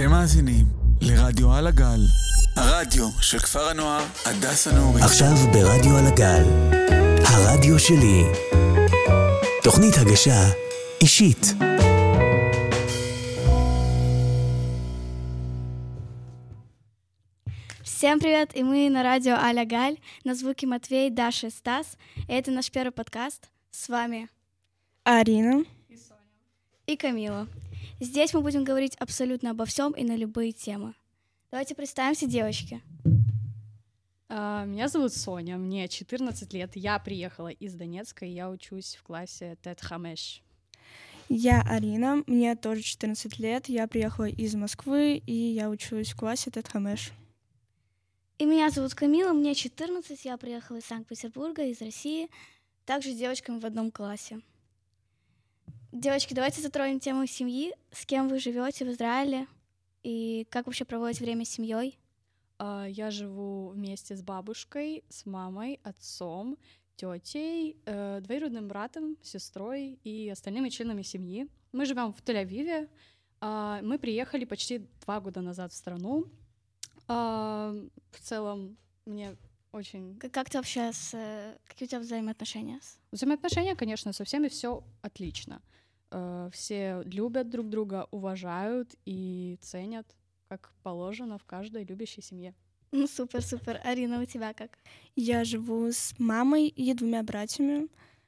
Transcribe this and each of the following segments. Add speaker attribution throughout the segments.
Speaker 1: אתם מאזינים לרדיו על הגל, הרדיו של כפר הנוער הדס הנעורים.
Speaker 2: עכשיו ברדיו על הגל, הרדיו שלי. תוכנית הגשה אישית.
Speaker 3: Всем привет, и мы на радио Аля Галь, на звуке Матвей, Даша и Стас. И это наш первый подкаст. С вами
Speaker 4: Арина.
Speaker 3: и Камила. Здесь мы будем говорить абсолютно обо всем и на любые темы. Давайте представимся, девочки.
Speaker 5: А, Меня зовут Соня, мне 14 лет. Я приехала из Донецка, и я учусь в классе Тет Хамеш.
Speaker 4: Я Арина, мне тоже 14 лет, я приехала из Москвы, и я учусь в классе Тетхамеш.
Speaker 3: И меня зовут Камила, мне 14, я приехала из Санкт-Петербурга, из России, также с девочками в одном классе. Девочки, давайте затронем тему семьи. С кем вы живете в Израиле? И как вообще проводите время с семьей?
Speaker 5: А, Я живу вместе с бабушкой, с мамой, отцом, тетей, э, двоюродным братом, сестрой и остальными членами семьи. Мы живем в Тель-Авиве. А, Мы приехали почти два года назад в страну. А, В целом мне очень
Speaker 3: Как, как ты вообще с... Какие у тебя взаимоотношения?
Speaker 5: Взаимоотношения, конечно, со всеми все отлично. Э, Все любят друг друга, уважают и ценят, как положено в каждой любящей семье.
Speaker 3: Ну, супер, супер. Арина, у тебя как?
Speaker 4: Я живу с мамой и двумя братьями.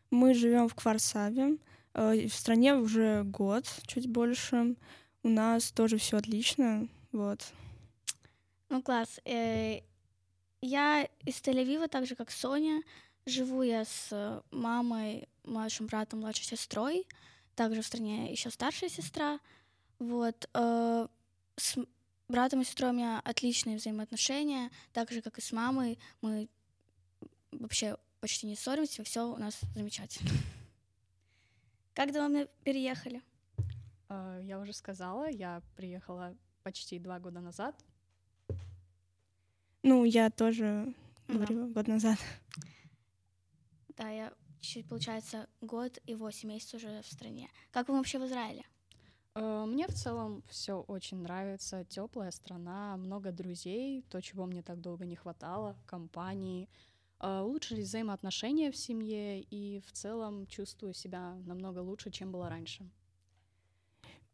Speaker 4: Мы живем в Кварсаве. Э, В стране уже год, чуть больше. У нас тоже все отлично. Вот.
Speaker 3: Ну, класс. Э, Я из Тель-Авива, так же, как Соня. Живу я с э, мамой, младшим братом, младшей сестрой. Также в стране еще старшая сестра. Вот. э, С братом и сестрой у меня отличные взаимоотношения. Так же, как и с мамой. Мы вообще почти не ссоримся, все у нас замечательно. Как давно мы переехали?
Speaker 5: Э, Я уже сказала, я приехала почти два года назад.
Speaker 4: Ну, я тоже
Speaker 3: Да.
Speaker 4: говорила год назад.
Speaker 3: Да, я чуть, получается, год и восемь месяцев уже в стране. Как вам вообще в Израиле?
Speaker 5: Э, Мне в целом все очень нравится. Теплая страна, много друзей, то, чего мне так долго не хватало, компании. Э, Улучшились взаимоотношения в семье, и в целом чувствую себя намного лучше, чем было раньше.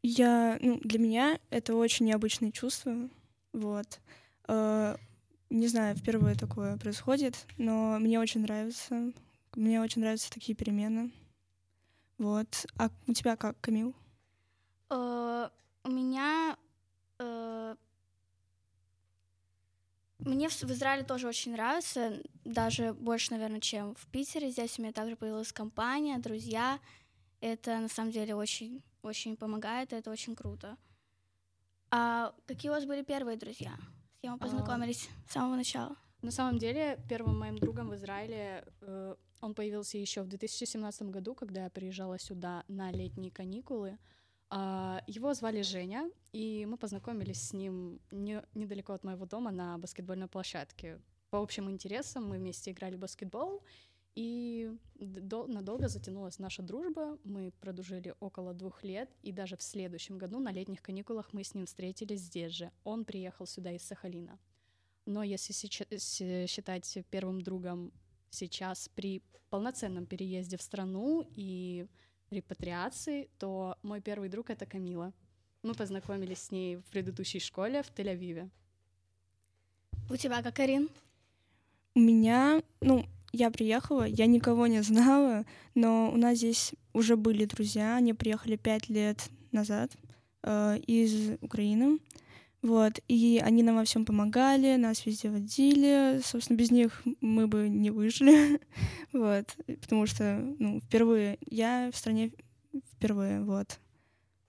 Speaker 4: Я, ну, для меня это очень необычное чувство. Вот. Э, Не знаю, впервые такое происходит, но мне очень нравится. Мне очень нравятся такие перемены. Вот. А у тебя как, Камил?
Speaker 3: Э, У меня... э, Мне в в Израиле тоже очень нравится, даже больше, наверное, чем в Питере. Здесь у меня также появилась компания, друзья. Это на самом деле очень, очень помогает, это очень круто. А какие у вас были первые друзья? С кем вы
Speaker 5: А,
Speaker 3: познакомились с самого начала?
Speaker 5: На самом деле, первым моим другом в Израиле э, он появился еще в 2017 году, когда я приезжала сюда на летние каникулы. А, Его звали Женя, и мы познакомились с ним не- недалеко от моего дома на баскетбольной площадке. По общим интересам мы вместе играли в баскетбол, и дол- надолго затянулась наша дружба. Мы продружили около двух лет, и даже в следующем году на летних каникулах мы с ним встретились здесь же. Он приехал сюда из Сахалина. Но если сеча- с- считать первым другом сейчас при полноценном переезде в страну и репатриации, то мой первый друг — это Камила. Мы познакомились с ней в предыдущей школе в Тель-Авиве.
Speaker 3: У тебя как, Арин?
Speaker 4: У меня, ну, я приехала, я никого не знала, но у нас здесь уже были друзья, они приехали пять лет назад э, из Украины. Вот, и они нам во всем помогали, нас везде водили. Собственно, без них мы бы не выжили. вот, потому что, ну, впервые, я в стране впервые, вот.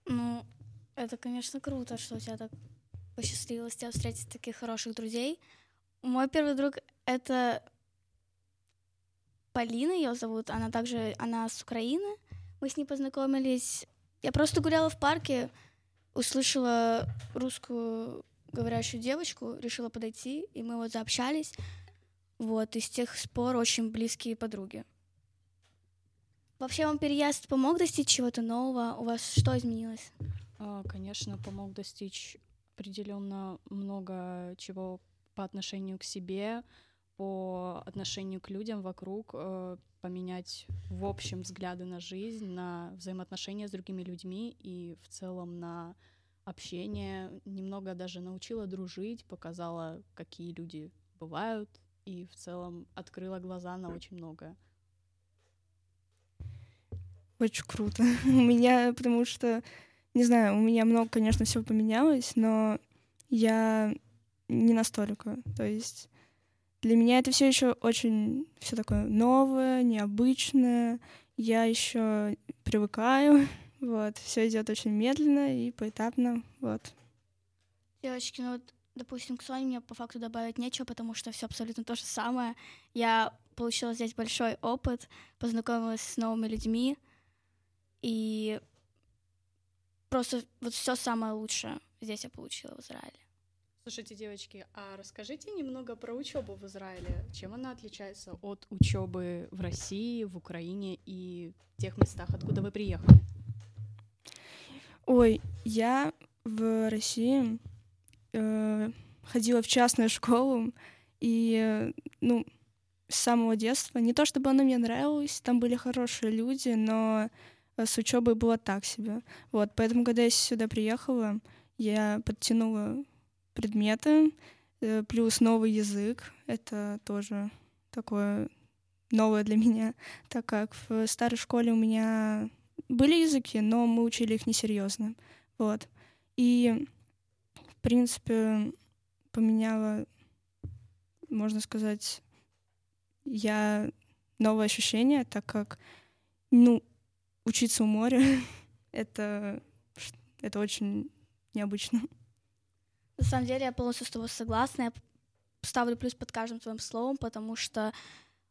Speaker 3: Ну, это, конечно, круто, что у тебя так посчастливилось тебя встретить таких хороших друзей. Мой первый друг — это Полина, ее зовут. Она также, она с Украины. Мы с ней познакомились. Я просто гуляла в парке, услышала русскую говорящую девочку, решила подойти, и мы вот заобщались. Вот, и с тех пор очень близкие подруги. Вообще вам переезд помог достичь чего-то нового? У вас что изменилось?
Speaker 5: А, Конечно, помог достичь определенно много чего по отношению к себе, по отношению к людям вокруг, э, поменять в общем взгляды на жизнь, на взаимоотношения с другими людьми и в целом на общение. Немного даже научила дружить, показала, какие люди бывают, и в целом открыла глаза на очень многое.
Speaker 4: Очень круто. У меня, потому что, не знаю, у меня много, конечно, всего поменялось, но я не настолько. То есть для меня это все еще очень все такое новое, необычное. Я еще привыкаю. Вот, все идет очень медленно и поэтапно. Вот.
Speaker 3: Девочки, ну вот, допустим, к Соне мне по факту добавить нечего, потому что все абсолютно то же самое. Я получила здесь большой опыт, познакомилась с новыми людьми, и просто вот все самое лучшее здесь я получила в Израиле.
Speaker 5: Слушайте, девочки, а расскажите немного про учебу в Израиле. Чем она отличается от учебы в России, в Украине и тех местах, откуда вы приехали?
Speaker 4: Ой, я в России э, ходила в частную школу, и, ну, с самого детства, не то чтобы она мне нравилась, там были хорошие люди, но с учебой было так себе. Вот, поэтому, когда я сюда приехала, я подтянула предметы, э, плюс новый язык. Это тоже такое новое для меня, так как в старой школе у меня были языки, но мы учили их несерьезно. Вот. И, в принципе, поменяла, можно сказать, я новое ощущение, так как, ну, учиться у моря — это, это очень необычно.
Speaker 3: На самом деле я полностью с тобой согласна. Я ставлю плюс под каждым твоим словом, потому что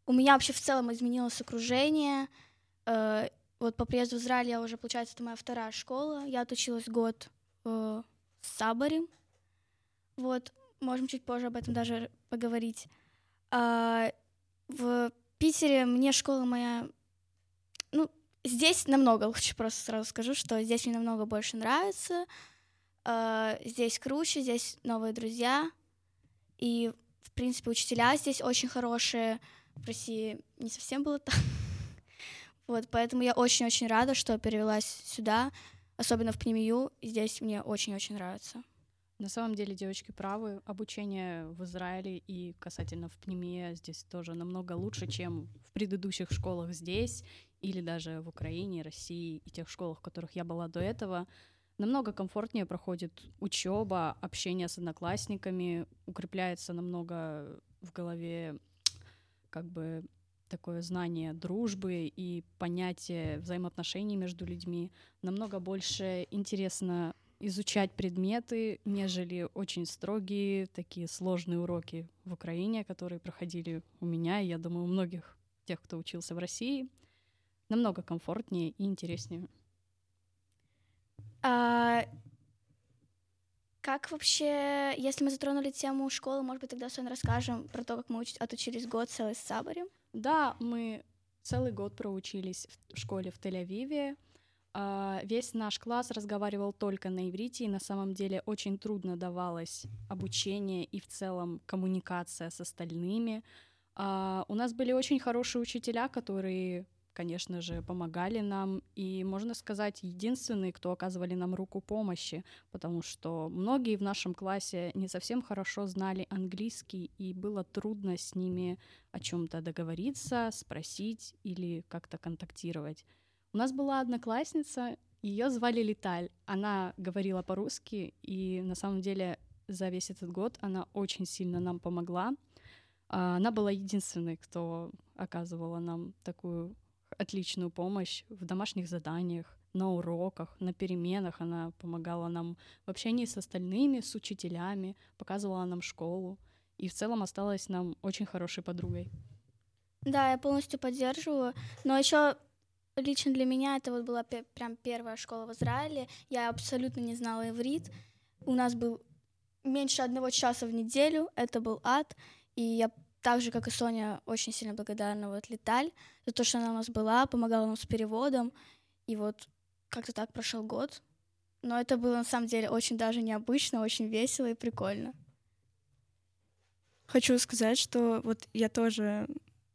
Speaker 3: у меня вообще в целом изменилось окружение. Э, вот по приезду в Израиль я уже, получается, это моя вторая школа. Я отучилась год э, в Сабаре. Вот, можем чуть позже об этом даже поговорить. А, в Питере мне школа моя... Ну, здесь намного лучше, просто сразу скажу, что здесь мне намного больше нравится. А, здесь круче, здесь новые друзья. И, в принципе, учителя здесь очень хорошие. В России не совсем было так. Вот, поэтому я очень-очень рада, что перевелась сюда, особенно в Пнемию. Здесь мне очень-очень нравится.
Speaker 5: На самом деле девочки правы. Обучение в Израиле и касательно в Пнемии здесь тоже намного лучше, чем в предыдущих школах здесь или даже в Украине, России и тех школах, в которых я была до этого. Намного комфортнее проходит учеба, общение с одноклассниками, укрепляется намного в голове как бы такое знание дружбы и понятие взаимоотношений между людьми. Намного больше интересно изучать предметы, нежели очень строгие, такие сложные уроки в Украине, которые проходили у меня, и я думаю, у многих тех, кто учился в России. Намного комфортнее и интереснее.
Speaker 3: А, как вообще, если мы затронули тему школы, может быть, тогда сегодня расскажем про то, как мы уч- отучились год целый с Сабарем?
Speaker 5: Да, мы целый год проучились в школе в Тель-Авиве. А, весь наш класс разговаривал только на иврите, и на самом деле очень трудно давалось обучение и в целом коммуникация с остальными. А, у нас были очень хорошие учителя, которые конечно же, помогали нам, и, можно сказать, единственные, кто оказывали нам руку помощи, потому что многие в нашем классе не совсем хорошо знали английский, и было трудно с ними о чем то договориться, спросить или как-то контактировать. У нас была одноклассница, ее звали Леталь. Она говорила по-русски, и на самом деле за весь этот год она очень сильно нам помогла. А, она была единственной, кто оказывала нам такую отличную помощь в домашних заданиях, на уроках, на переменах. Она помогала нам в общении с остальными, с учителями, показывала нам школу. И в целом осталась нам очень хорошей подругой.
Speaker 3: Да, я полностью поддерживаю. Но еще лично для меня это вот была прям первая школа в Израиле. Я абсолютно не знала иврит. У нас был меньше одного часа в неделю. Это был ад. И я так же, как и Соня, очень сильно благодарна вот Леталь за то, что она у нас была, помогала нам с переводом. И вот как-то так прошел год. Но это было на самом деле очень даже необычно, очень весело и прикольно.
Speaker 4: Хочу сказать, что вот я тоже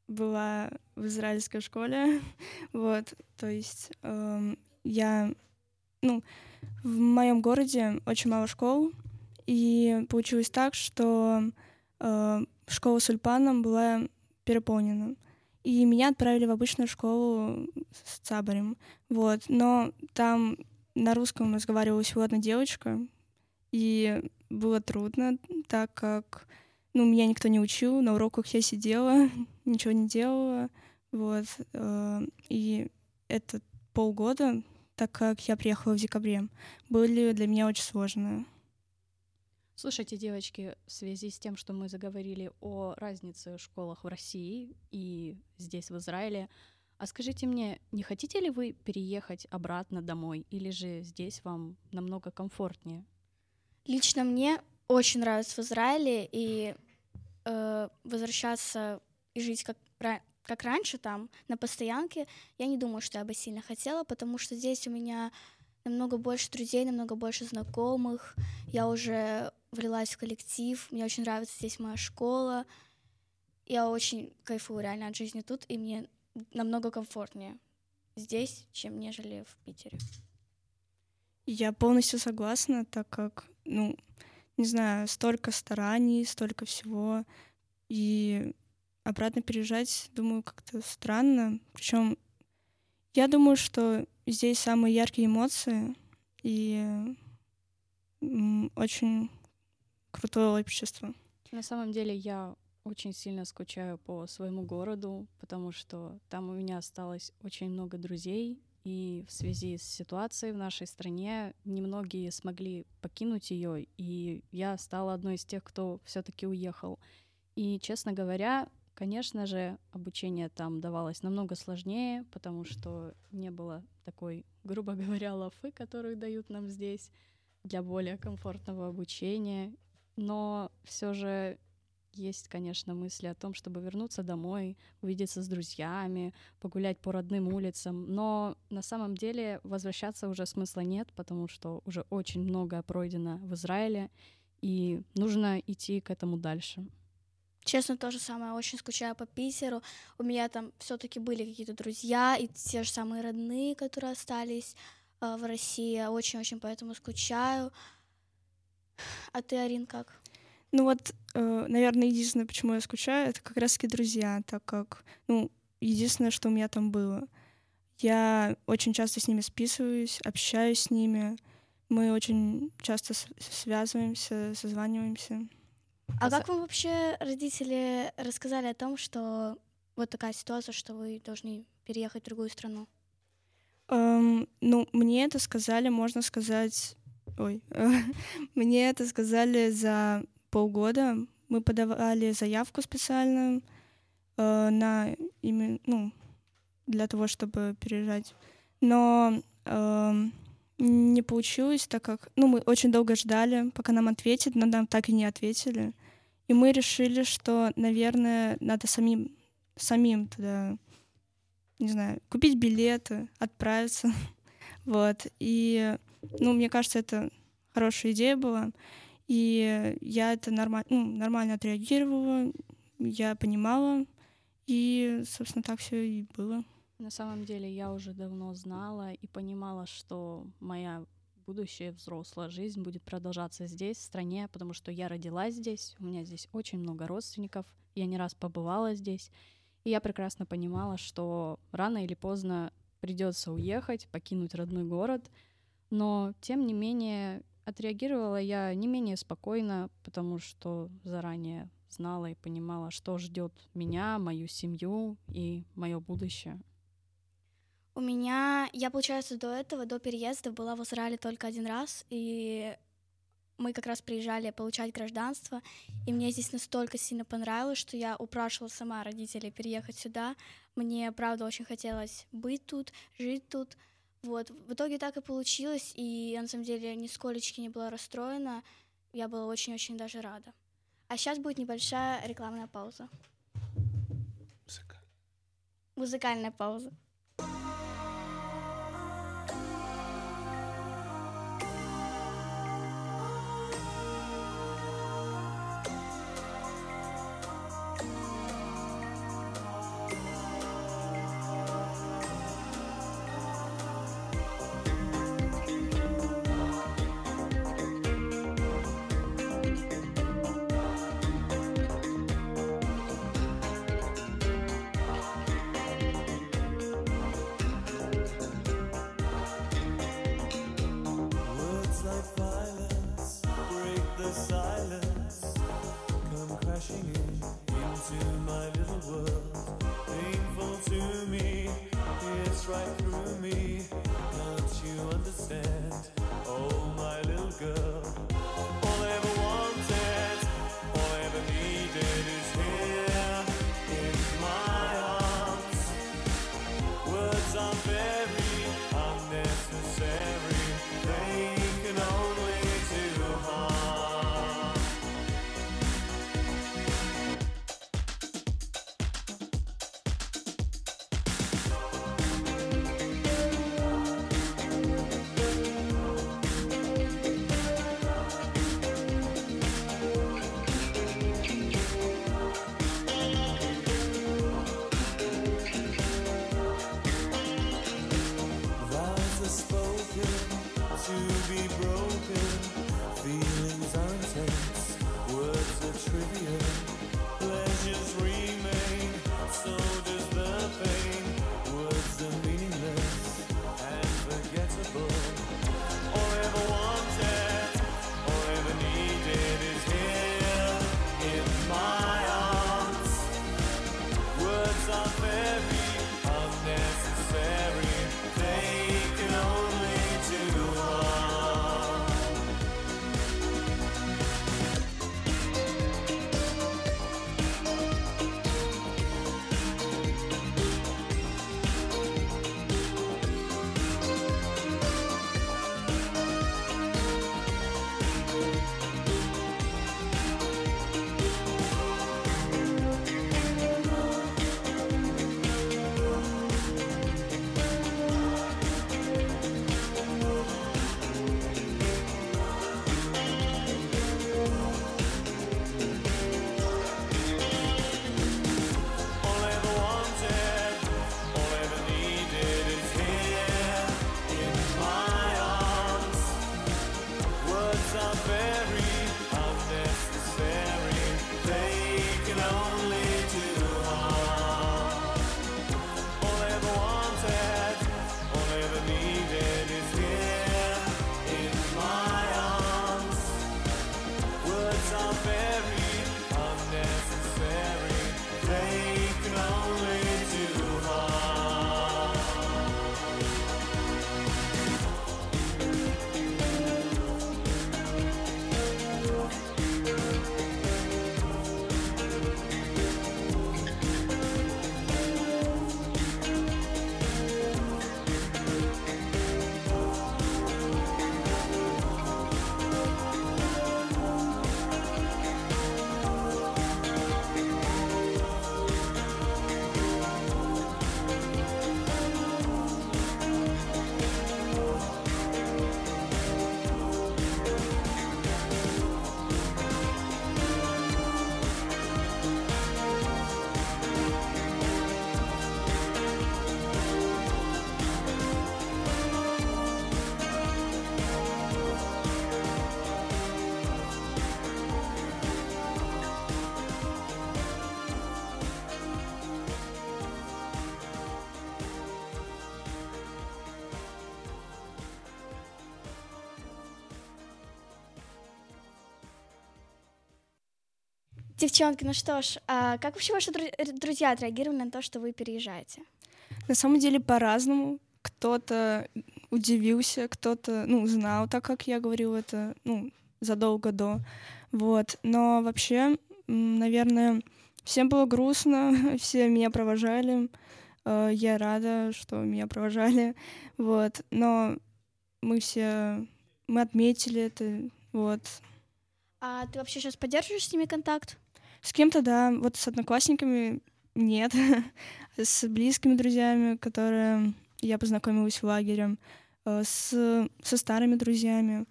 Speaker 4: была в израильской школе, вот, то есть э, я, ну, в моем городе очень мало школ, и получилось так, что э, школа с Ульпаном была переполнена. И меня отправили в обычную школу с Цабарем. Вот. Но там на русском разговаривала всего одна девочка, и было трудно, так как ну, меня никто не учил, на уроках я сидела, ничего не делала, вот. Э, и это полгода, так как я приехала в декабре, были для меня очень сложные.
Speaker 5: Слушайте, девочки, в связи с тем, что мы заговорили о разнице в школах в России и здесь, в Израиле, а скажите мне, не хотите ли вы переехать обратно домой, или же здесь вам намного комфортнее?
Speaker 3: Лично мне очень нравится в Израиле, и э, возвращаться и жить как, как раньше там, на постоянке, я не думаю, что я бы сильно хотела, потому что здесь у меня намного больше друзей, намного больше знакомых. Я уже влилась в коллектив, мне очень нравится здесь моя школа. Я очень кайфую реально от жизни тут, и мне намного комфортнее здесь, чем нежели в Питере.
Speaker 4: Я полностью согласна, так как, ну, не знаю, столько стараний, столько всего, и обратно переезжать, думаю, как-то странно. Причем я думаю, что здесь самые яркие эмоции и очень крутое общество.
Speaker 5: На самом деле я очень сильно скучаю по своему городу, потому что там у меня осталось очень много друзей, и в связи с ситуацией в нашей стране немногие смогли покинуть ее, и я стала одной из тех, кто все-таки уехал. И, честно говоря, конечно же, обучение там давалось намного сложнее, потому что не было такой, грубо говоря, лафы, которую дают нам здесь для более комфортного обучения. Но все же есть, конечно, мысли о том, чтобы вернуться домой, увидеться с друзьями, погулять по родным улицам. Но на самом деле возвращаться уже смысла нет, потому что уже очень многое пройдено в Израиле, и нужно идти к этому дальше.
Speaker 3: Честно, то же самое. Очень скучаю по Питеру. У меня там все-таки были какие-то друзья и те же самые родные, которые остались э, в России. Очень-очень поэтому скучаю. А ты, Арин, как?
Speaker 4: Ну вот, э, наверное, единственное, почему я скучаю, это как раз-таки друзья, так как, ну, единственное, что у меня там было. Я очень часто с ними списываюсь, общаюсь с ними. Мы очень часто связываемся, созваниваемся.
Speaker 3: А как вам вообще родители рассказали о том, что вот такая ситуация, что вы должны переехать в другую страну?
Speaker 4: Um, ну, мне это сказали, можно сказать... Ой, мне это сказали за полгода. Мы подавали заявку специально э, на имя, ну, для того, чтобы переезжать. Но э, не получилось, так как, ну, мы очень долго ждали, пока нам ответят, но нам так и не ответили. И мы решили, что, наверное, надо самим, самим туда, не знаю, купить билеты, отправиться. вот. И, ну, мне кажется, это хорошая идея была. И я это нормально, ну, нормально отреагировала, я понимала, и, собственно, так все и было.
Speaker 5: На самом деле я уже давно знала и понимала, что моя будущая взрослая жизнь будет продолжаться здесь, в стране, потому что я родилась здесь, у меня здесь очень много родственников, я не раз побывала здесь, и я прекрасно понимала, что рано или поздно придется уехать, покинуть родной город, но тем не менее отреагировала я не менее спокойно, потому что заранее знала и понимала, что ждет меня, мою семью и мое будущее.
Speaker 3: У меня, я, получается, до этого, до переезда была в Израиле только один раз, и мы как раз приезжали получать гражданство, и мне здесь настолько сильно понравилось, что я упрашивала сама родителей переехать сюда. Мне, правда, очень хотелось быть тут, жить тут. Вот, в итоге так и получилось, и я, на самом деле, нисколечки не была расстроена. Я была очень-очень даже рада. А сейчас будет небольшая рекламная пауза. Музыкальная. Музыкальная пауза. Музыкальная пауза. Девчонки, ну что ж, а как вообще ваши э, друзья отреагировали на то, что вы переезжаете?
Speaker 4: На самом деле по-разному. Кто-то удивился, кто-то, ну, знал, так как я говорила это, ну, задолго до. Вот. Но вообще, наверное, всем было грустно, все меня провожали. Э, Я рада, что меня провожали. Вот. Но мы все, мы отметили это. Вот.
Speaker 3: А ты вообще сейчас поддерживаешь с ними контакт?
Speaker 4: С кем-то, да, вот с одноклассниками нет. С близкими друзьями, которые я познакомилась в лагере. Э, С, со старыми друзьями.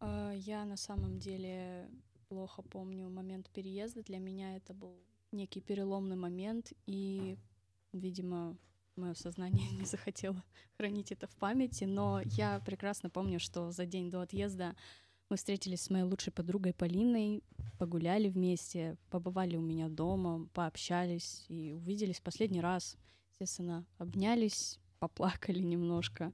Speaker 5: А, Я на самом деле плохо помню момент переезда. Для меня это был некий переломный момент, и, видимо, мое сознание не захотело хранить это в памяти. Но я прекрасно помню, что за день до отъезда мы встретились с моей лучшей подругой Полиной, погуляли вместе, побывали у меня дома, пообщались и увиделись последний раз. Естественно, обнялись, поплакали немножко.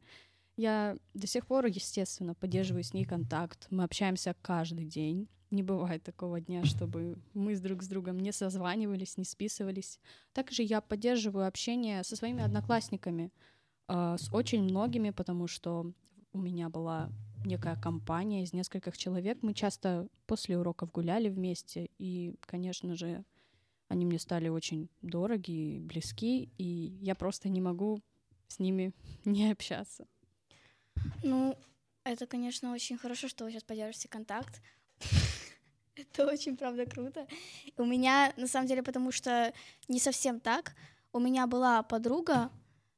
Speaker 5: Я до сих пор, естественно, поддерживаю с ней контакт. Мы общаемся каждый день. Не бывает такого дня, чтобы мы с друг с другом не созванивались, не списывались. Также я поддерживаю общение со своими одноклассниками, э, с очень многими, потому что у меня была некая компания из нескольких человек. Мы часто после уроков гуляли вместе, и, конечно же, они мне стали очень дороги и близки, и я просто не могу с ними не общаться.
Speaker 3: Ну, это, конечно, очень хорошо, что вы сейчас поддерживаете контакт. Это очень, правда, круто. У меня, на самом деле, потому что не совсем так. У меня была подруга,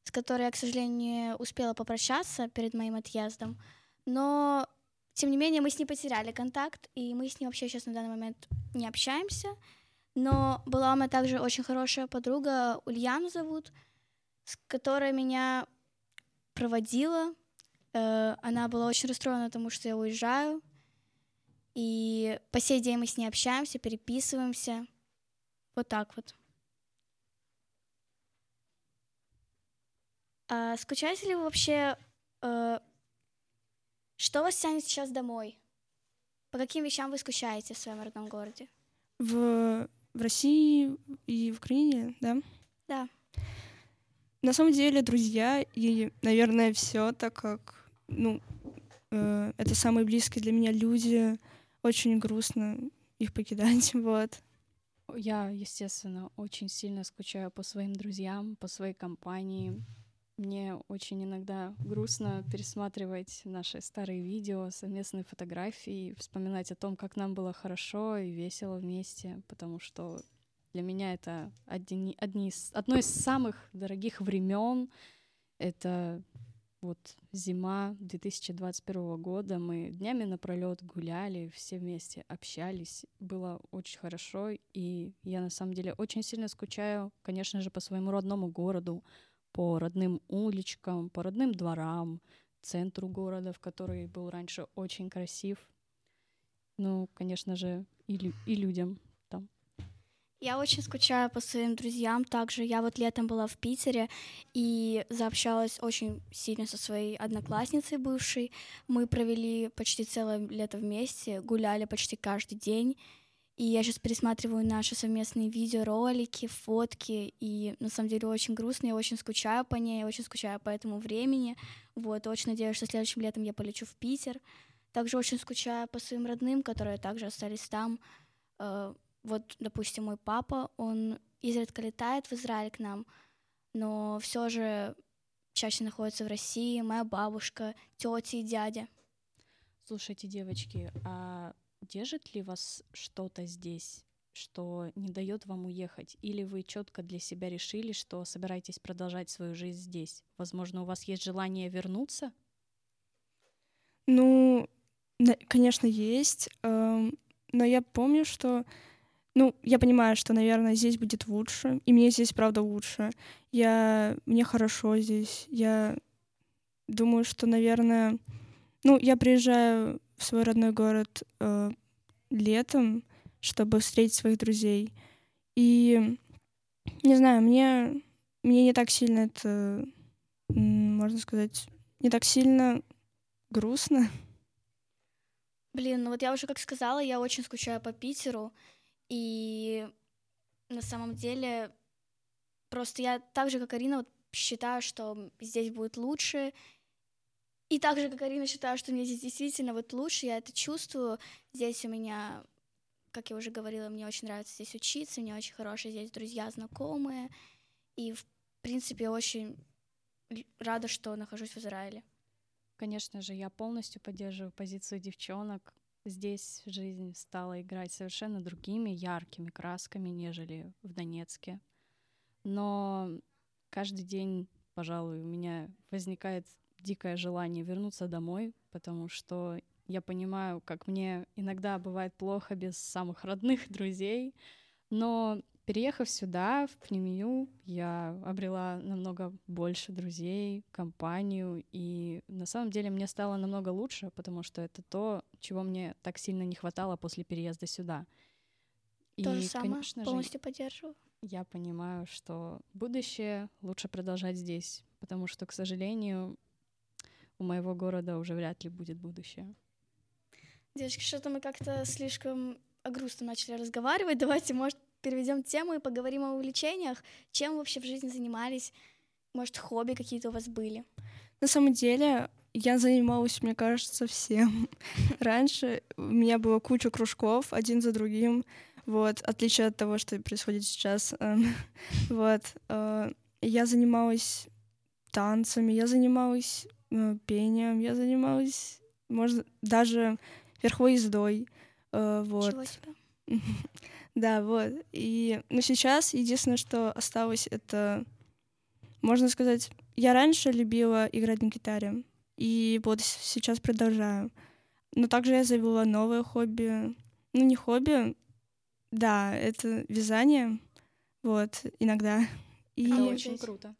Speaker 3: с которой я, к сожалению, успела попрощаться перед моим отъездом. Но, тем не менее, мы с ней потеряли контакт, и мы с ней вообще сейчас на данный момент не общаемся. Но была у меня также очень хорошая подруга, Ульяна зовут, с которой меня проводила. Э, Она была очень расстроена, потому что я уезжаю. И по сей день мы с ней общаемся, переписываемся. Вот так вот. А скучаете ли вы вообще? э, Что вас тянет сейчас домой? По каким вещам вы скучаете в своем родном городе?
Speaker 4: В, в России и в Украине, да?
Speaker 3: Да.
Speaker 4: На самом деле, друзья и, наверное, все, так как, ну, э, это самые близкие для меня люди. Очень грустно их покидать, вот.
Speaker 5: Я, естественно, очень сильно скучаю по своим друзьям, по своей компании. Мне очень иногда грустно пересматривать наши старые видео, совместные фотографии, вспоминать о том, как нам было хорошо и весело вместе, потому что для меня это одни, одни из, одно из самых дорогих времен. Это вот зима 2021 года. Мы днями напролет гуляли, все вместе общались. Было очень хорошо. И я на самом деле очень сильно скучаю, конечно же, по своему родному городу, по родным уличкам, по родным дворам, центру города, в который был раньше очень красив. Ну, конечно же, и, лю- и людям там.
Speaker 3: Я очень скучаю по своим друзьям. Также я вот летом была в Питере и заобщалась очень сильно со своей одноклассницей бывшей. Мы провели почти целое лето вместе, гуляли почти каждый день. И я сейчас пересматриваю наши совместные видеоролики, фотки, и на самом деле очень грустно, я очень скучаю по ней, я очень скучаю по этому времени. Вот, очень надеюсь, что следующим летом я полечу в Питер. Также очень скучаю по своим родным, которые также остались там. Э, Вот, допустим, мой папа, он изредка летает в Израиль к нам, но все же чаще находится в России. Моя бабушка, тети и дядя.
Speaker 5: Слушайте, девочки, а держит ли вас что-то здесь, что не дает вам уехать? Или вы четко для себя решили, что собираетесь продолжать свою жизнь здесь? Возможно, у вас есть желание вернуться?
Speaker 4: Ну, конечно, есть. эм, Но я помню, что... Ну, я понимаю, что, наверное, здесь будет лучше. И мне здесь, правда, лучше. Я... Мне хорошо здесь. Я думаю, что, наверное... Ну, я приезжаю в свой родной город э, летом, чтобы встретить своих друзей. И, не знаю, мне, мне не так сильно это, можно сказать, не так сильно грустно.
Speaker 3: Блин, ну вот я уже как сказала, я очень скучаю по Питеру, и на самом деле просто я так же, как Арина, вот считаю, что здесь будет лучше, и так же, как Арина, считаю, что мне здесь действительно вот лучше, я это чувствую. Здесь у меня, как я уже говорила, мне очень нравится здесь учиться, мне очень хорошие здесь друзья, знакомые, и, в принципе, очень рада, что нахожусь в Израиле.
Speaker 5: Конечно же, я полностью поддерживаю позицию девчонок. Здесь жизнь стала играть совершенно другими, яркими красками, нежели в Донецке. Но каждый день, пожалуй, у меня возникает дикое желание вернуться домой, потому что я понимаю, как мне иногда бывает плохо без самых родных друзей, но переехав сюда, в Пнемию, я обрела намного больше друзей, компанию, и на самом деле мне стало намного лучше, потому что это то, чего мне так сильно не хватало после переезда сюда. И,
Speaker 3: То же самое,
Speaker 5: конечно же,
Speaker 3: полностью поддерживаю.
Speaker 5: я понимаю, что будущее лучше продолжать здесь, потому что, к сожалению, у моего города уже вряд ли будет будущее.
Speaker 3: Девочки, что-то мы как-то слишком о грустном начали разговаривать. Давайте, может, переведем тему и поговорим о увлечениях. Чем вы вообще в жизни занимались? Может, хобби какие-то у вас были?
Speaker 4: На самом деле, я занималась, мне кажется, всем. Раньше у меня было куча кружков, один за другим. Вот, отличие от того, что происходит сейчас. эм, Вот. э, Я занималась танцами, я занималась э, пением, я занималась, можно, даже верховой ездой. э, Вот. Да, вот. И, ну, сейчас единственное, что осталось, это, можно сказать, я раньше любила играть на гитаре, и вот сейчас продолжаю. Но также я завела новое хобби. Ну, не хобби, да, это вязание, вот, иногда. И...
Speaker 5: Это очень круто.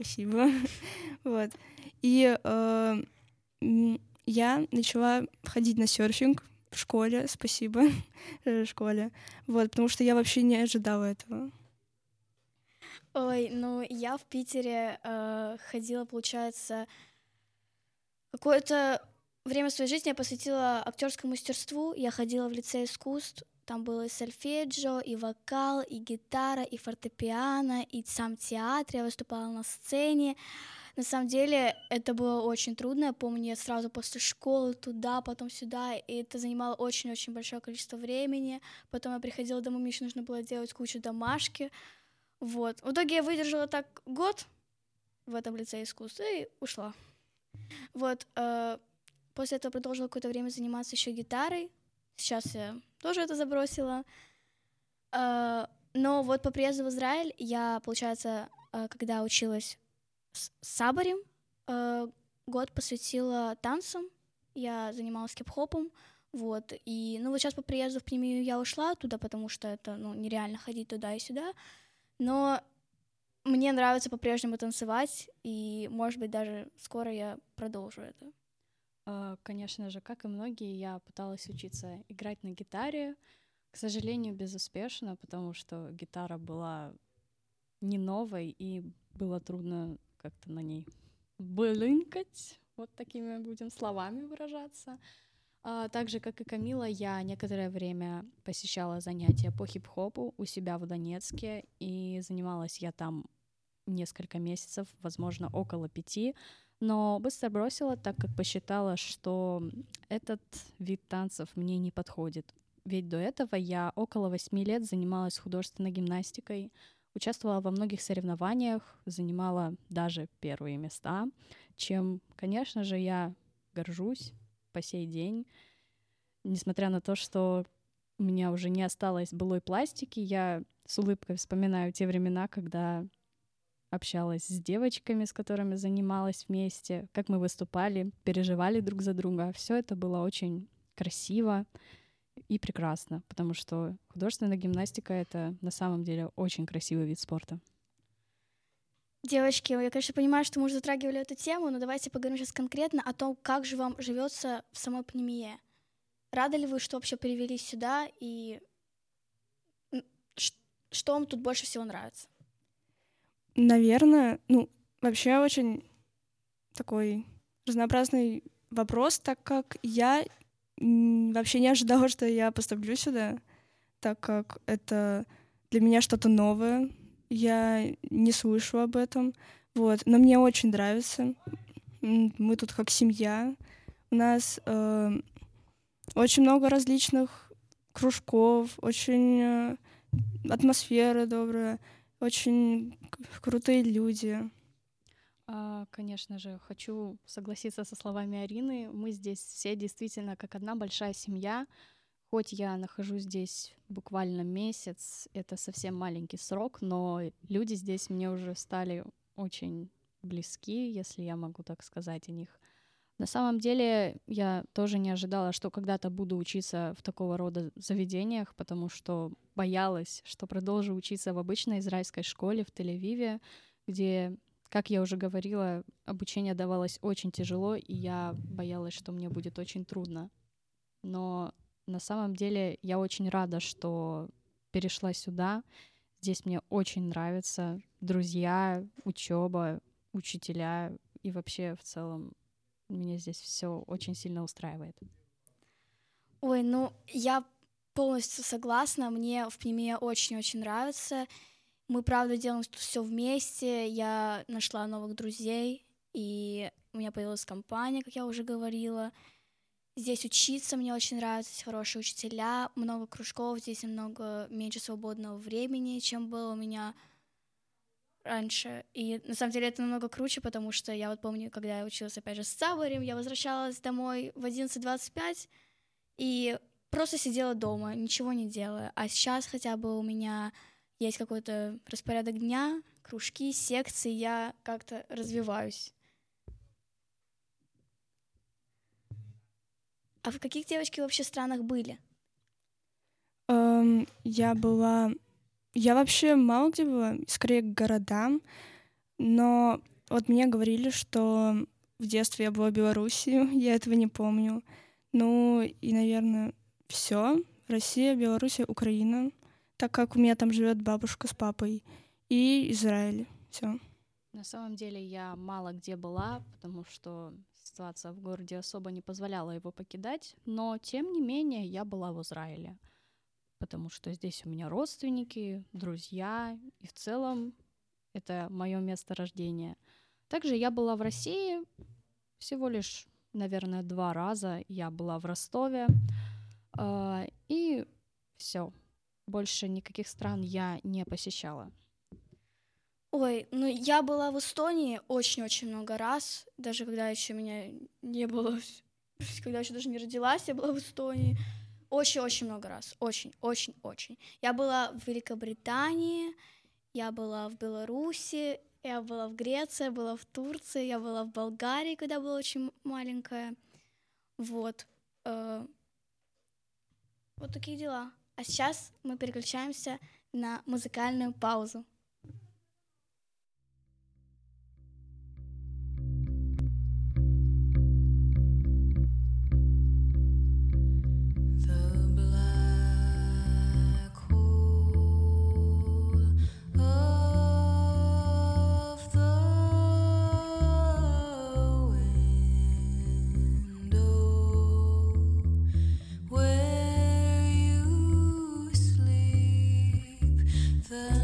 Speaker 4: Спасибо. вот. И э, я начала ходить на серфинг в школе, спасибо э, школе. Вот, потому что я вообще не ожидала этого.
Speaker 3: Ой, ну я в Питере э, ходила, получается, какое-то время своей жизни я посвятила актерскому мастерству. Я ходила в лицей искусств. Там было и сольфеджио, и вокал, и гитара, и фортепиано, и сам театр. Я выступала на сцене. На самом деле это было очень трудно. Я помню, я сразу после школы туда, потом сюда, и это занимало очень-очень большое количество времени. Потом я приходила домой, мне еще нужно было делать кучу домашки. Вот. В итоге я выдержала так год в этом лице искусств и ушла. Вот. э, После этого продолжила какое-то время заниматься еще гитарой. Сейчас я тоже это забросила. Э, Но вот по приезду в Израиль я, получается, э, когда училась с Сабарем, э, год посвятила танцам. Я занималась кип-хопом. Вот. И, ну, вот сейчас по приезду в премию я ушла туда, потому что это, ну, нереально ходить туда и сюда. Но мне нравится по-прежнему танцевать, и, может быть, даже скоро я продолжу это.
Speaker 5: А, Конечно же, как и многие, я пыталась учиться играть на гитаре. К сожалению, безуспешно, потому что гитара была не новой, и было трудно как-то на ней блынкать, вот такими будем словами выражаться. А, Так же, как и Камила, я некоторое время посещала занятия по хип-хопу у себя в Донецке, и занималась я там несколько месяцев, возможно, около пяти, но быстро бросила, так как посчитала, что этот вид танцев мне не подходит. Ведь до этого я около восьми лет занималась художественной гимнастикой, участвовала во многих соревнованиях, занимала даже первые места, чем, конечно же, я горжусь по сей день. Несмотря на то, что у меня уже не осталось былой пластики, я с улыбкой вспоминаю те времена, когда общалась с девочками, с которыми занималась вместе, как мы выступали, переживали друг за друга. Все это было очень красиво и прекрасно, потому что художественная гимнастика — это на самом деле очень красивый вид спорта.
Speaker 3: Девочки, я, конечно, понимаю, что мы уже затрагивали эту тему, но давайте поговорим сейчас конкретно о том, как же вам живется в самой пневмии. Рады ли вы, что вообще перевелись сюда, и что вам тут больше всего нравится?
Speaker 4: Наверное, ну, вообще очень такой разнообразный вопрос, так как я вообще не ожидала, что я поступлю сюда, так как это для меня что-то новое. Я не слышу об этом. Вот. Но мне очень нравится. Мы тут как семья. У нас э, очень много различных кружков, очень э, атмосфера добрая, очень крутые люди.
Speaker 5: А, Конечно же, хочу согласиться со словами Арины. Мы здесь все действительно как одна большая семья. Хоть я нахожусь здесь буквально месяц, это совсем маленький срок, но люди здесь мне уже стали очень близки, если я могу так сказать о них. На самом деле я тоже не ожидала, что когда-то буду учиться в такого рода заведениях, потому что боялась, что продолжу учиться в обычной израильской школе в Тель-Авиве, где, как я уже говорила, обучение давалось очень тяжело, и я боялась, что мне будет очень трудно. Но на самом деле я очень рада, что перешла сюда. Здесь мне очень нравится друзья, учеба, учителя и вообще в целом Меня здесь все очень сильно устраивает.
Speaker 3: Ой, ну я полностью согласна. Мне в Пнеме очень-очень нравится. Мы, правда, делаем все вместе. Я нашла новых друзей, и у меня появилась компания, как я уже говорила. Здесь учиться мне очень нравится, здесь хорошие учителя, много кружков, здесь намного меньше свободного времени, чем было у меня раньше. И на самом деле это намного круче, потому что я вот помню, когда я училась опять же с Сабарем, я возвращалась домой в 11.25 и просто сидела дома, ничего не делая. А сейчас хотя бы у меня есть какой-то распорядок дня, кружки, секции, я как-то развиваюсь. А в каких девочки вообще странах были?
Speaker 4: Эм, я была... Я вообще мало где была, скорее к городам, но вот мне говорили, что в детстве я была в Белоруссии, я этого не помню. Ну и, наверное, все. Россия, Белоруссия, Украина, так как у меня там живет бабушка с папой, и Израиль. Все.
Speaker 5: На самом деле я мало где была, потому что ситуация в городе особо не позволяла его покидать, но тем не менее я была в Израиле, потому что здесь у меня родственники, друзья, и в целом это мое место рождения. Также я была в России всего лишь, наверное, два раза. Я была в Ростове, э, и все. Больше никаких стран я не посещала.
Speaker 3: Ой, ну я была в Эстонии очень-очень много раз, даже когда еще меня не было, когда еще даже не родилась, я была в Эстонии. Очень-очень много раз, очень-очень-очень. Я была в Великобритании, я была в Беларуси, я была в Греции, я была в Турции, я была в Болгарии, когда была очень маленькая. Вот. э, Вот такие дела. А сейчас мы переключаемся на музыкальную паузу.
Speaker 6: The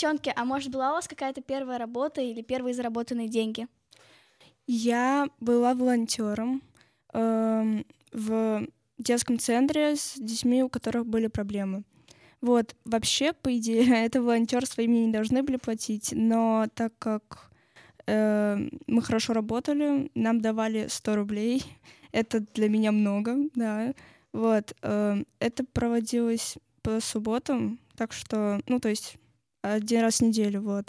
Speaker 3: Девчонки, а может была у вас какая-то первая работа или первые заработанные деньги?
Speaker 4: Я была волонтером эм, в детском центре с детьми, у которых были проблемы. Вот, вообще, по идее, это волонтерство им не должны были платить, но так как э, мы хорошо работали, нам давали 100 рублей. Это для меня много, да. Вот, э, это проводилось по субботам, так что, ну, то есть один раз в неделю, вот.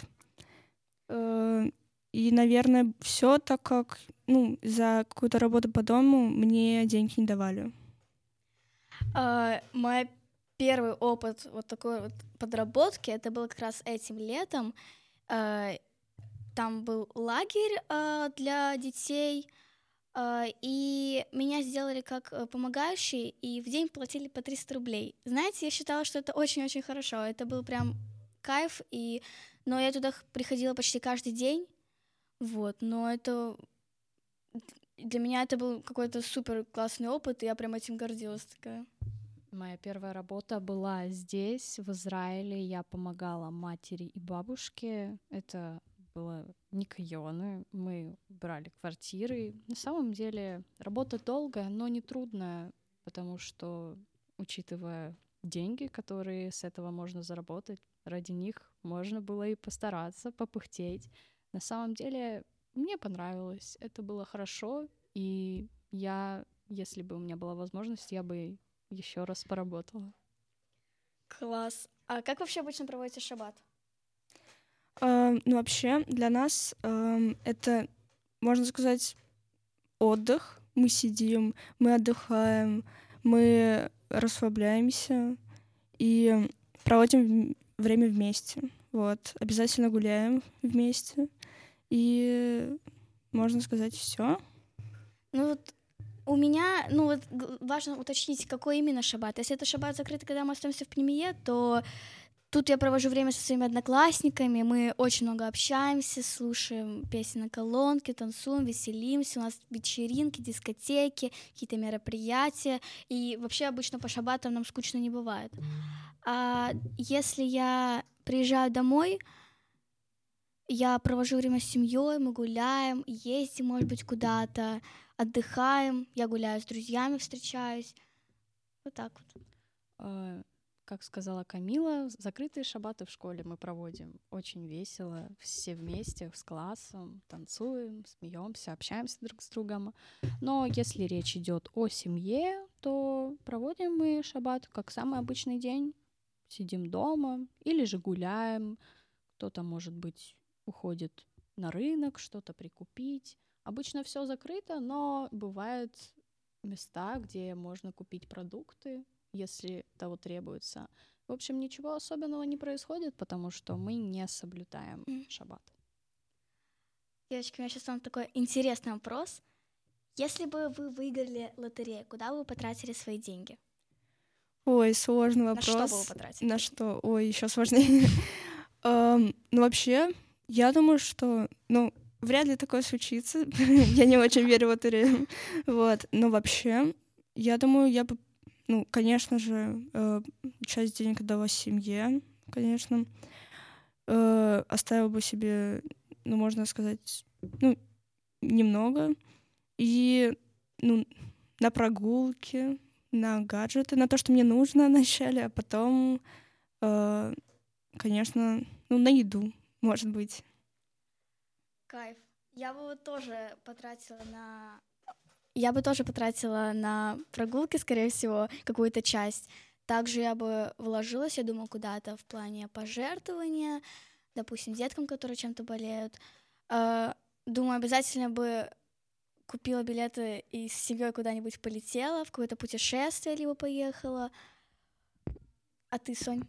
Speaker 4: Э, И, наверное, все так как, ну, за какую-то работу по дому мне деньги не давали.
Speaker 3: А, мой первый опыт вот такой вот подработки, это было как раз этим летом. А, Там был лагерь а, для детей, а, и меня сделали как э, помогающий, и в день платили по 300 рублей. Знаете, я считала, что это очень-очень хорошо. Это был прям кайф, и... но я туда приходила почти каждый день, вот, но это для меня это был какой-то супер классный опыт, и я прям этим гордилась такая.
Speaker 5: Моя первая работа была здесь, в Израиле. Я помогала матери и бабушке. Это было Никайоны. Мы брали квартиры. На самом деле работа долгая, но не трудная, потому что, учитывая деньги, которые с этого можно заработать, ради них можно было и постараться, попыхтеть. На самом деле мне понравилось, это было хорошо, и я, если бы у меня была возможность, я бы еще раз поработала.
Speaker 3: Класс. А как вообще обычно проводите шаббат?
Speaker 4: Э, Ну, вообще, для нас эм, это, можно сказать, отдых. Мы сидим, мы отдыхаем, мы расслабляемся и проводим время вместе. Вот. Обязательно гуляем вместе. И, можно сказать, все.
Speaker 3: Ну вот у меня, ну вот важно уточнить, какой именно шаббат. Если это шаббат закрытый, когда мы остаемся в пнемие, то тут я провожу время со своими одноклассниками, мы очень много общаемся, слушаем песни на колонке, танцуем, веселимся, у нас вечеринки, дискотеки, какие-то мероприятия, и вообще обычно по шаббатам нам скучно не бывает. А если я приезжаю домой, я провожу время с семьей, мы гуляем, ездим, может быть, куда-то, отдыхаем, я гуляю с друзьями, встречаюсь. Вот так вот.
Speaker 5: Как сказала Камила, закрытые шабаты в школе мы проводим очень весело, все вместе с классом, танцуем, смеемся, общаемся друг с другом. Но если речь идет о семье, то проводим мы шаббат как самый обычный день. Сидим дома или же гуляем. Кто-то, может быть, уходит на рынок, что-то прикупить. Обычно все закрыто, но бывают места, где можно купить продукты, если того требуется. В общем, ничего особенного не происходит, потому что мы не соблюдаем
Speaker 3: Мгм.
Speaker 5: шаббат.
Speaker 3: Девочки, у меня сейчас вам такой интересный вопрос. Если бы вы выиграли лотерею, куда бы вы потратили свои деньги?
Speaker 4: Ой, сложный
Speaker 3: На
Speaker 4: вопрос.
Speaker 3: что бы вы потратили?
Speaker 4: На что? Ой, еще сложнее. Ну, вообще, я думаю, что, ну, вряд ли такое случится. Я не очень верю в лотерею. Вот. Но вообще, я думаю, я бы, ну, конечно же, э, часть денег отдала семье, конечно. Э, Оставила бы себе, ну, можно сказать, ну, немного. И, ну, на прогулки, на гаджеты, на то, что мне нужно вначале, а потом, э, конечно, ну, на еду, может быть.
Speaker 3: Кайф. Я бы вот тоже потратила на... Я бы тоже потратила на прогулки, скорее всего, какую-то часть. Также я бы вложилась, я думаю, куда-то в плане пожертвования, допустим, деткам, которые чем-то болеют. Э, Думаю, обязательно бы купила билеты и с семьей куда-нибудь полетела, в какое-то путешествие либо поехала. А ты, Сонь?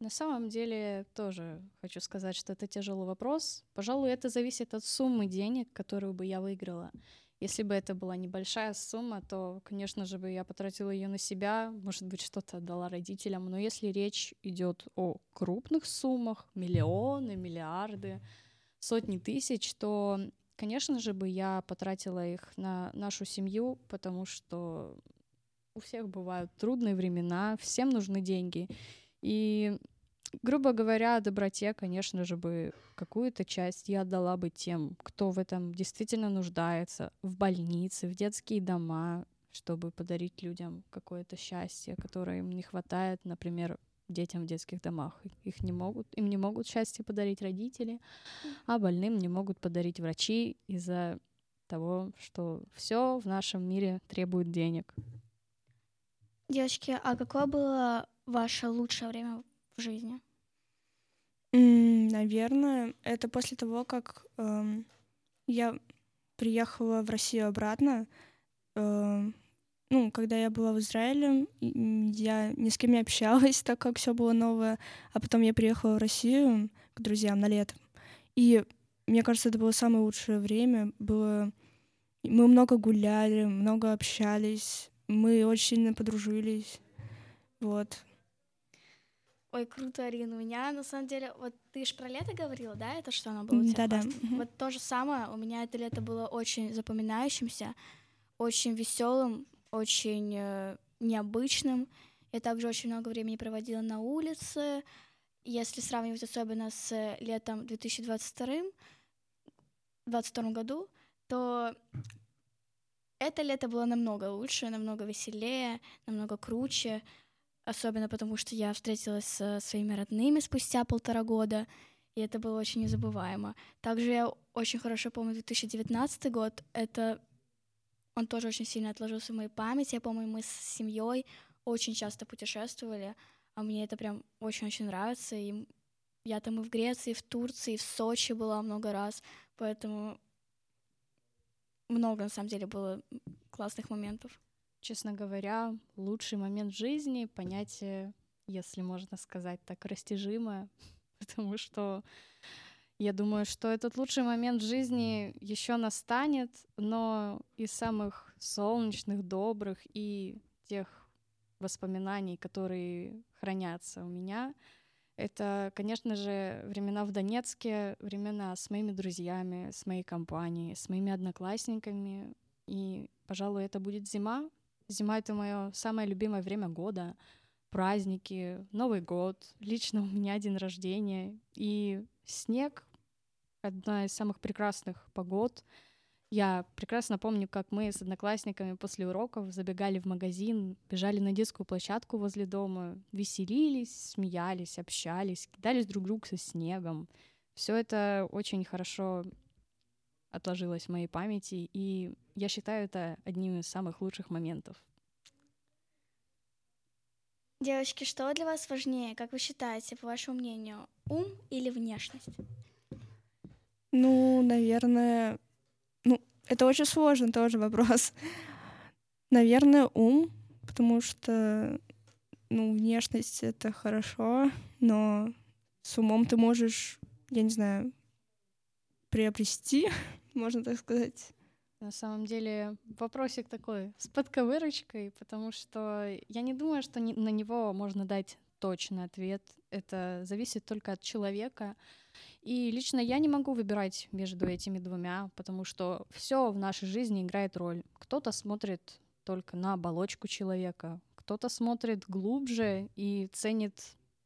Speaker 5: На самом деле, тоже хочу сказать, что это тяжелый вопрос. Пожалуй, это зависит от суммы денег, которую бы я выиграла. Если бы это была небольшая сумма, то, конечно же, бы я потратила ее на себя, может быть, что-то отдала родителям. Но если речь идет о крупных суммах, миллионы, миллиарды, сотни тысяч, то, конечно же, бы я потратила их на нашу семью, потому что у всех бывают трудные времена, всем нужны деньги. И грубо говоря, о доброте, конечно же, бы какую-то часть я отдала бы тем, кто в этом действительно нуждается, в больницы, в детские дома, чтобы подарить людям какое-то счастье, которое им не хватает, например, детям в детских домах. Их не могут, им не могут счастье подарить родители, а больным не могут подарить врачи из-за того, что все в нашем мире требует денег.
Speaker 3: Девочки, а какое было ваше лучшее время жизни?
Speaker 4: Наверное, это после того, как эм, я приехала в Россию обратно. Эм, ну, когда я была в Израиле, я ни с кем не общалась, так как все было новое. А потом я приехала в Россию к друзьям на лето. И мне кажется, это было самое лучшее время. Было... Мы много гуляли, много общались. Мы очень сильно подружились. Вот.
Speaker 3: Ой, круто, Арина. У меня, на самом деле, вот ты же про лето говорила, да, это что оно было у тебя классное?
Speaker 4: Мгм.
Speaker 3: Вот то же самое, у меня это лето было очень запоминающимся, очень веселым, очень э, необычным. Я также очень много времени проводила на улице. Если сравнивать особенно с э, летом 2022 22 году, то это лето было намного лучше, намного веселее, намного круче особенно потому, что я встретилась со своими родными спустя полтора года, и это было очень незабываемо. Также я очень хорошо помню 2019 год, это он тоже очень сильно отложился в моей памяти. Я помню, мы с семьей очень часто путешествовали, а мне это прям очень-очень нравится. И я там и в Греции, и в Турции, и в Сочи была много раз, поэтому много на самом деле было классных моментов.
Speaker 5: Честно говоря, лучший момент жизни — понятие, если можно сказать так, растяжимое, потому что я думаю, что этот лучший момент жизни еще настанет, но из самых солнечных, добрых и тех воспоминаний, которые хранятся у меня, это, конечно же, времена в Донецке, времена с моими друзьями, с моей компанией, с моими одноклассниками. И, пожалуй, это будет зима. Зима — это мое самое любимое время года. Праздники, Новый год, лично у меня день рождения. И снег — одна из самых прекрасных погод. Я прекрасно помню, как мы с одноклассниками после уроков забегали в магазин, бежали на детскую площадку возле дома, веселились, смеялись, общались, кидались друг другу со снегом. Все это очень хорошо отложилось в моей памяти, и я считаю это одним из самых лучших моментов.
Speaker 3: Девочки, что для вас важнее, как вы считаете, по вашему мнению, ум или внешность?
Speaker 4: Ну, наверное, ну, это очень сложный тоже вопрос. Наверное, ум, потому что, ну, внешность — это хорошо, но с умом ты можешь, я не знаю, приобрести, можно так сказать.
Speaker 5: На самом деле вопросик такой с подковырочкой, потому что я не думаю, что ни- на него можно дать точный ответ. Это зависит только от человека. И лично я не могу выбирать между этими двумя, потому что все в нашей жизни играет роль. Кто-то смотрит только на оболочку человека, кто-то смотрит глубже и ценит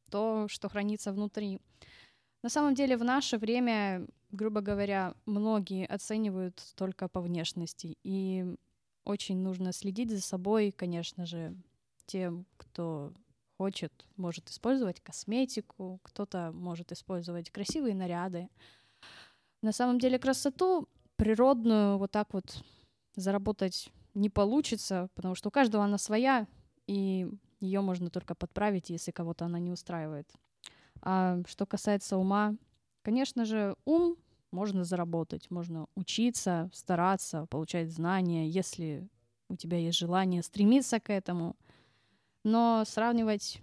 Speaker 5: то, что хранится внутри. На самом деле в наше время, грубо говоря, многие оценивают только по внешности, и очень нужно следить за собой, конечно же, тем, кто хочет, может использовать косметику, кто-то может использовать красивые наряды. На самом деле красоту природную вот так вот заработать не получится, потому что у каждого она своя, и ее можно только подправить, если кого-то она не устраивает. А что касается ума, конечно же, ум можно заработать, можно учиться, стараться, получать знания, если у тебя есть желание стремиться к этому. Но сравнивать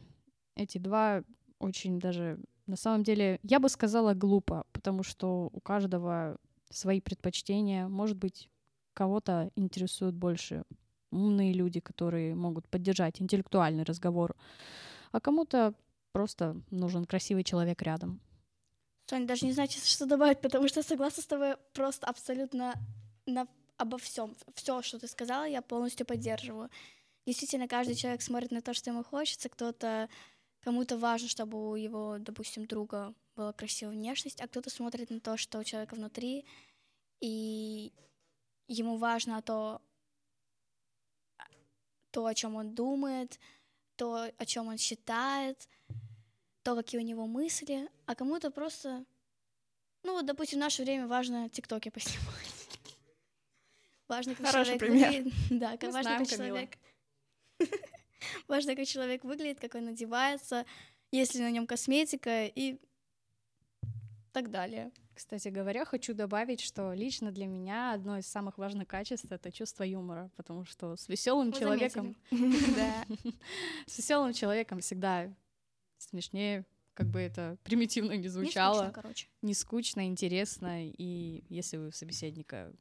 Speaker 5: эти два очень даже, на самом деле, я бы сказала глупо, потому что у каждого свои предпочтения. Может быть, кого-то интересуют больше умные люди, которые могут поддержать интеллектуальный разговор, а кому-то просто нужен красивый человек рядом.
Speaker 3: Соня, даже не знаю, что добавить, потому что согласна с тобой просто абсолютно на, обо всем. Все, что ты сказала, я полностью поддерживаю. Действительно, каждый человек смотрит на то, что ему хочется. Кто-то кому-то важно, чтобы у его, допустим, друга была красивая внешность, а кто-то смотрит на то, что у человека внутри, и ему важно то, то, о чем он думает, то, о чем он считает, то, какие у него мысли, а кому-то просто, ну, вот, допустим, в наше время важно тиктоки поснимать. Важно, как
Speaker 4: Хороший
Speaker 3: человек
Speaker 4: пример.
Speaker 3: выглядит. Да, как важно,
Speaker 5: знаем
Speaker 3: как человек. Важно, как человек выглядит, как он одевается, есть ли на нем косметика и так далее.
Speaker 5: Кстати говоря, хочу добавить, что лично для меня одно из самых важных качеств это чувство юмора, потому что с веселым человеком, с веселым человеком всегда смешнее, как бы это примитивно не
Speaker 3: Не
Speaker 5: звучало,
Speaker 3: скучно, короче.
Speaker 5: не скучно, интересно, и если у собеседника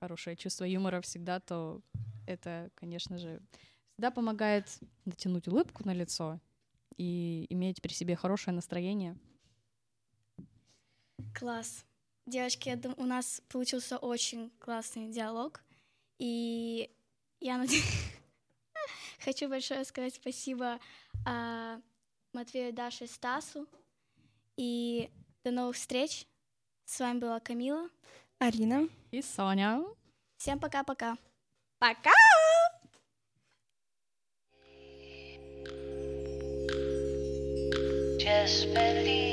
Speaker 5: хорошее чувство юмора всегда, то это, конечно же, всегда помогает натянуть улыбку на лицо и иметь при себе хорошее настроение.
Speaker 3: Класс. Девочки, я дум- у нас получился очень классный диалог. И я над- хочу большое сказать спасибо а, Матвею, Даше и Стасу. И до новых встреч. С вами была Камила.
Speaker 4: Арина.
Speaker 5: И Соня.
Speaker 3: Всем пока-пока.
Speaker 5: Пока!
Speaker 6: Just believe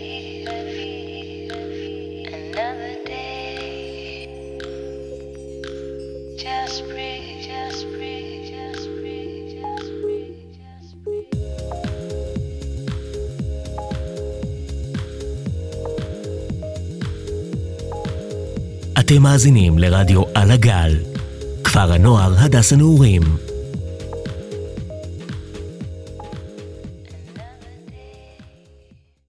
Speaker 2: אתם מאזינים לרדיו על הגל, כפר הנוער הדס הנעורים.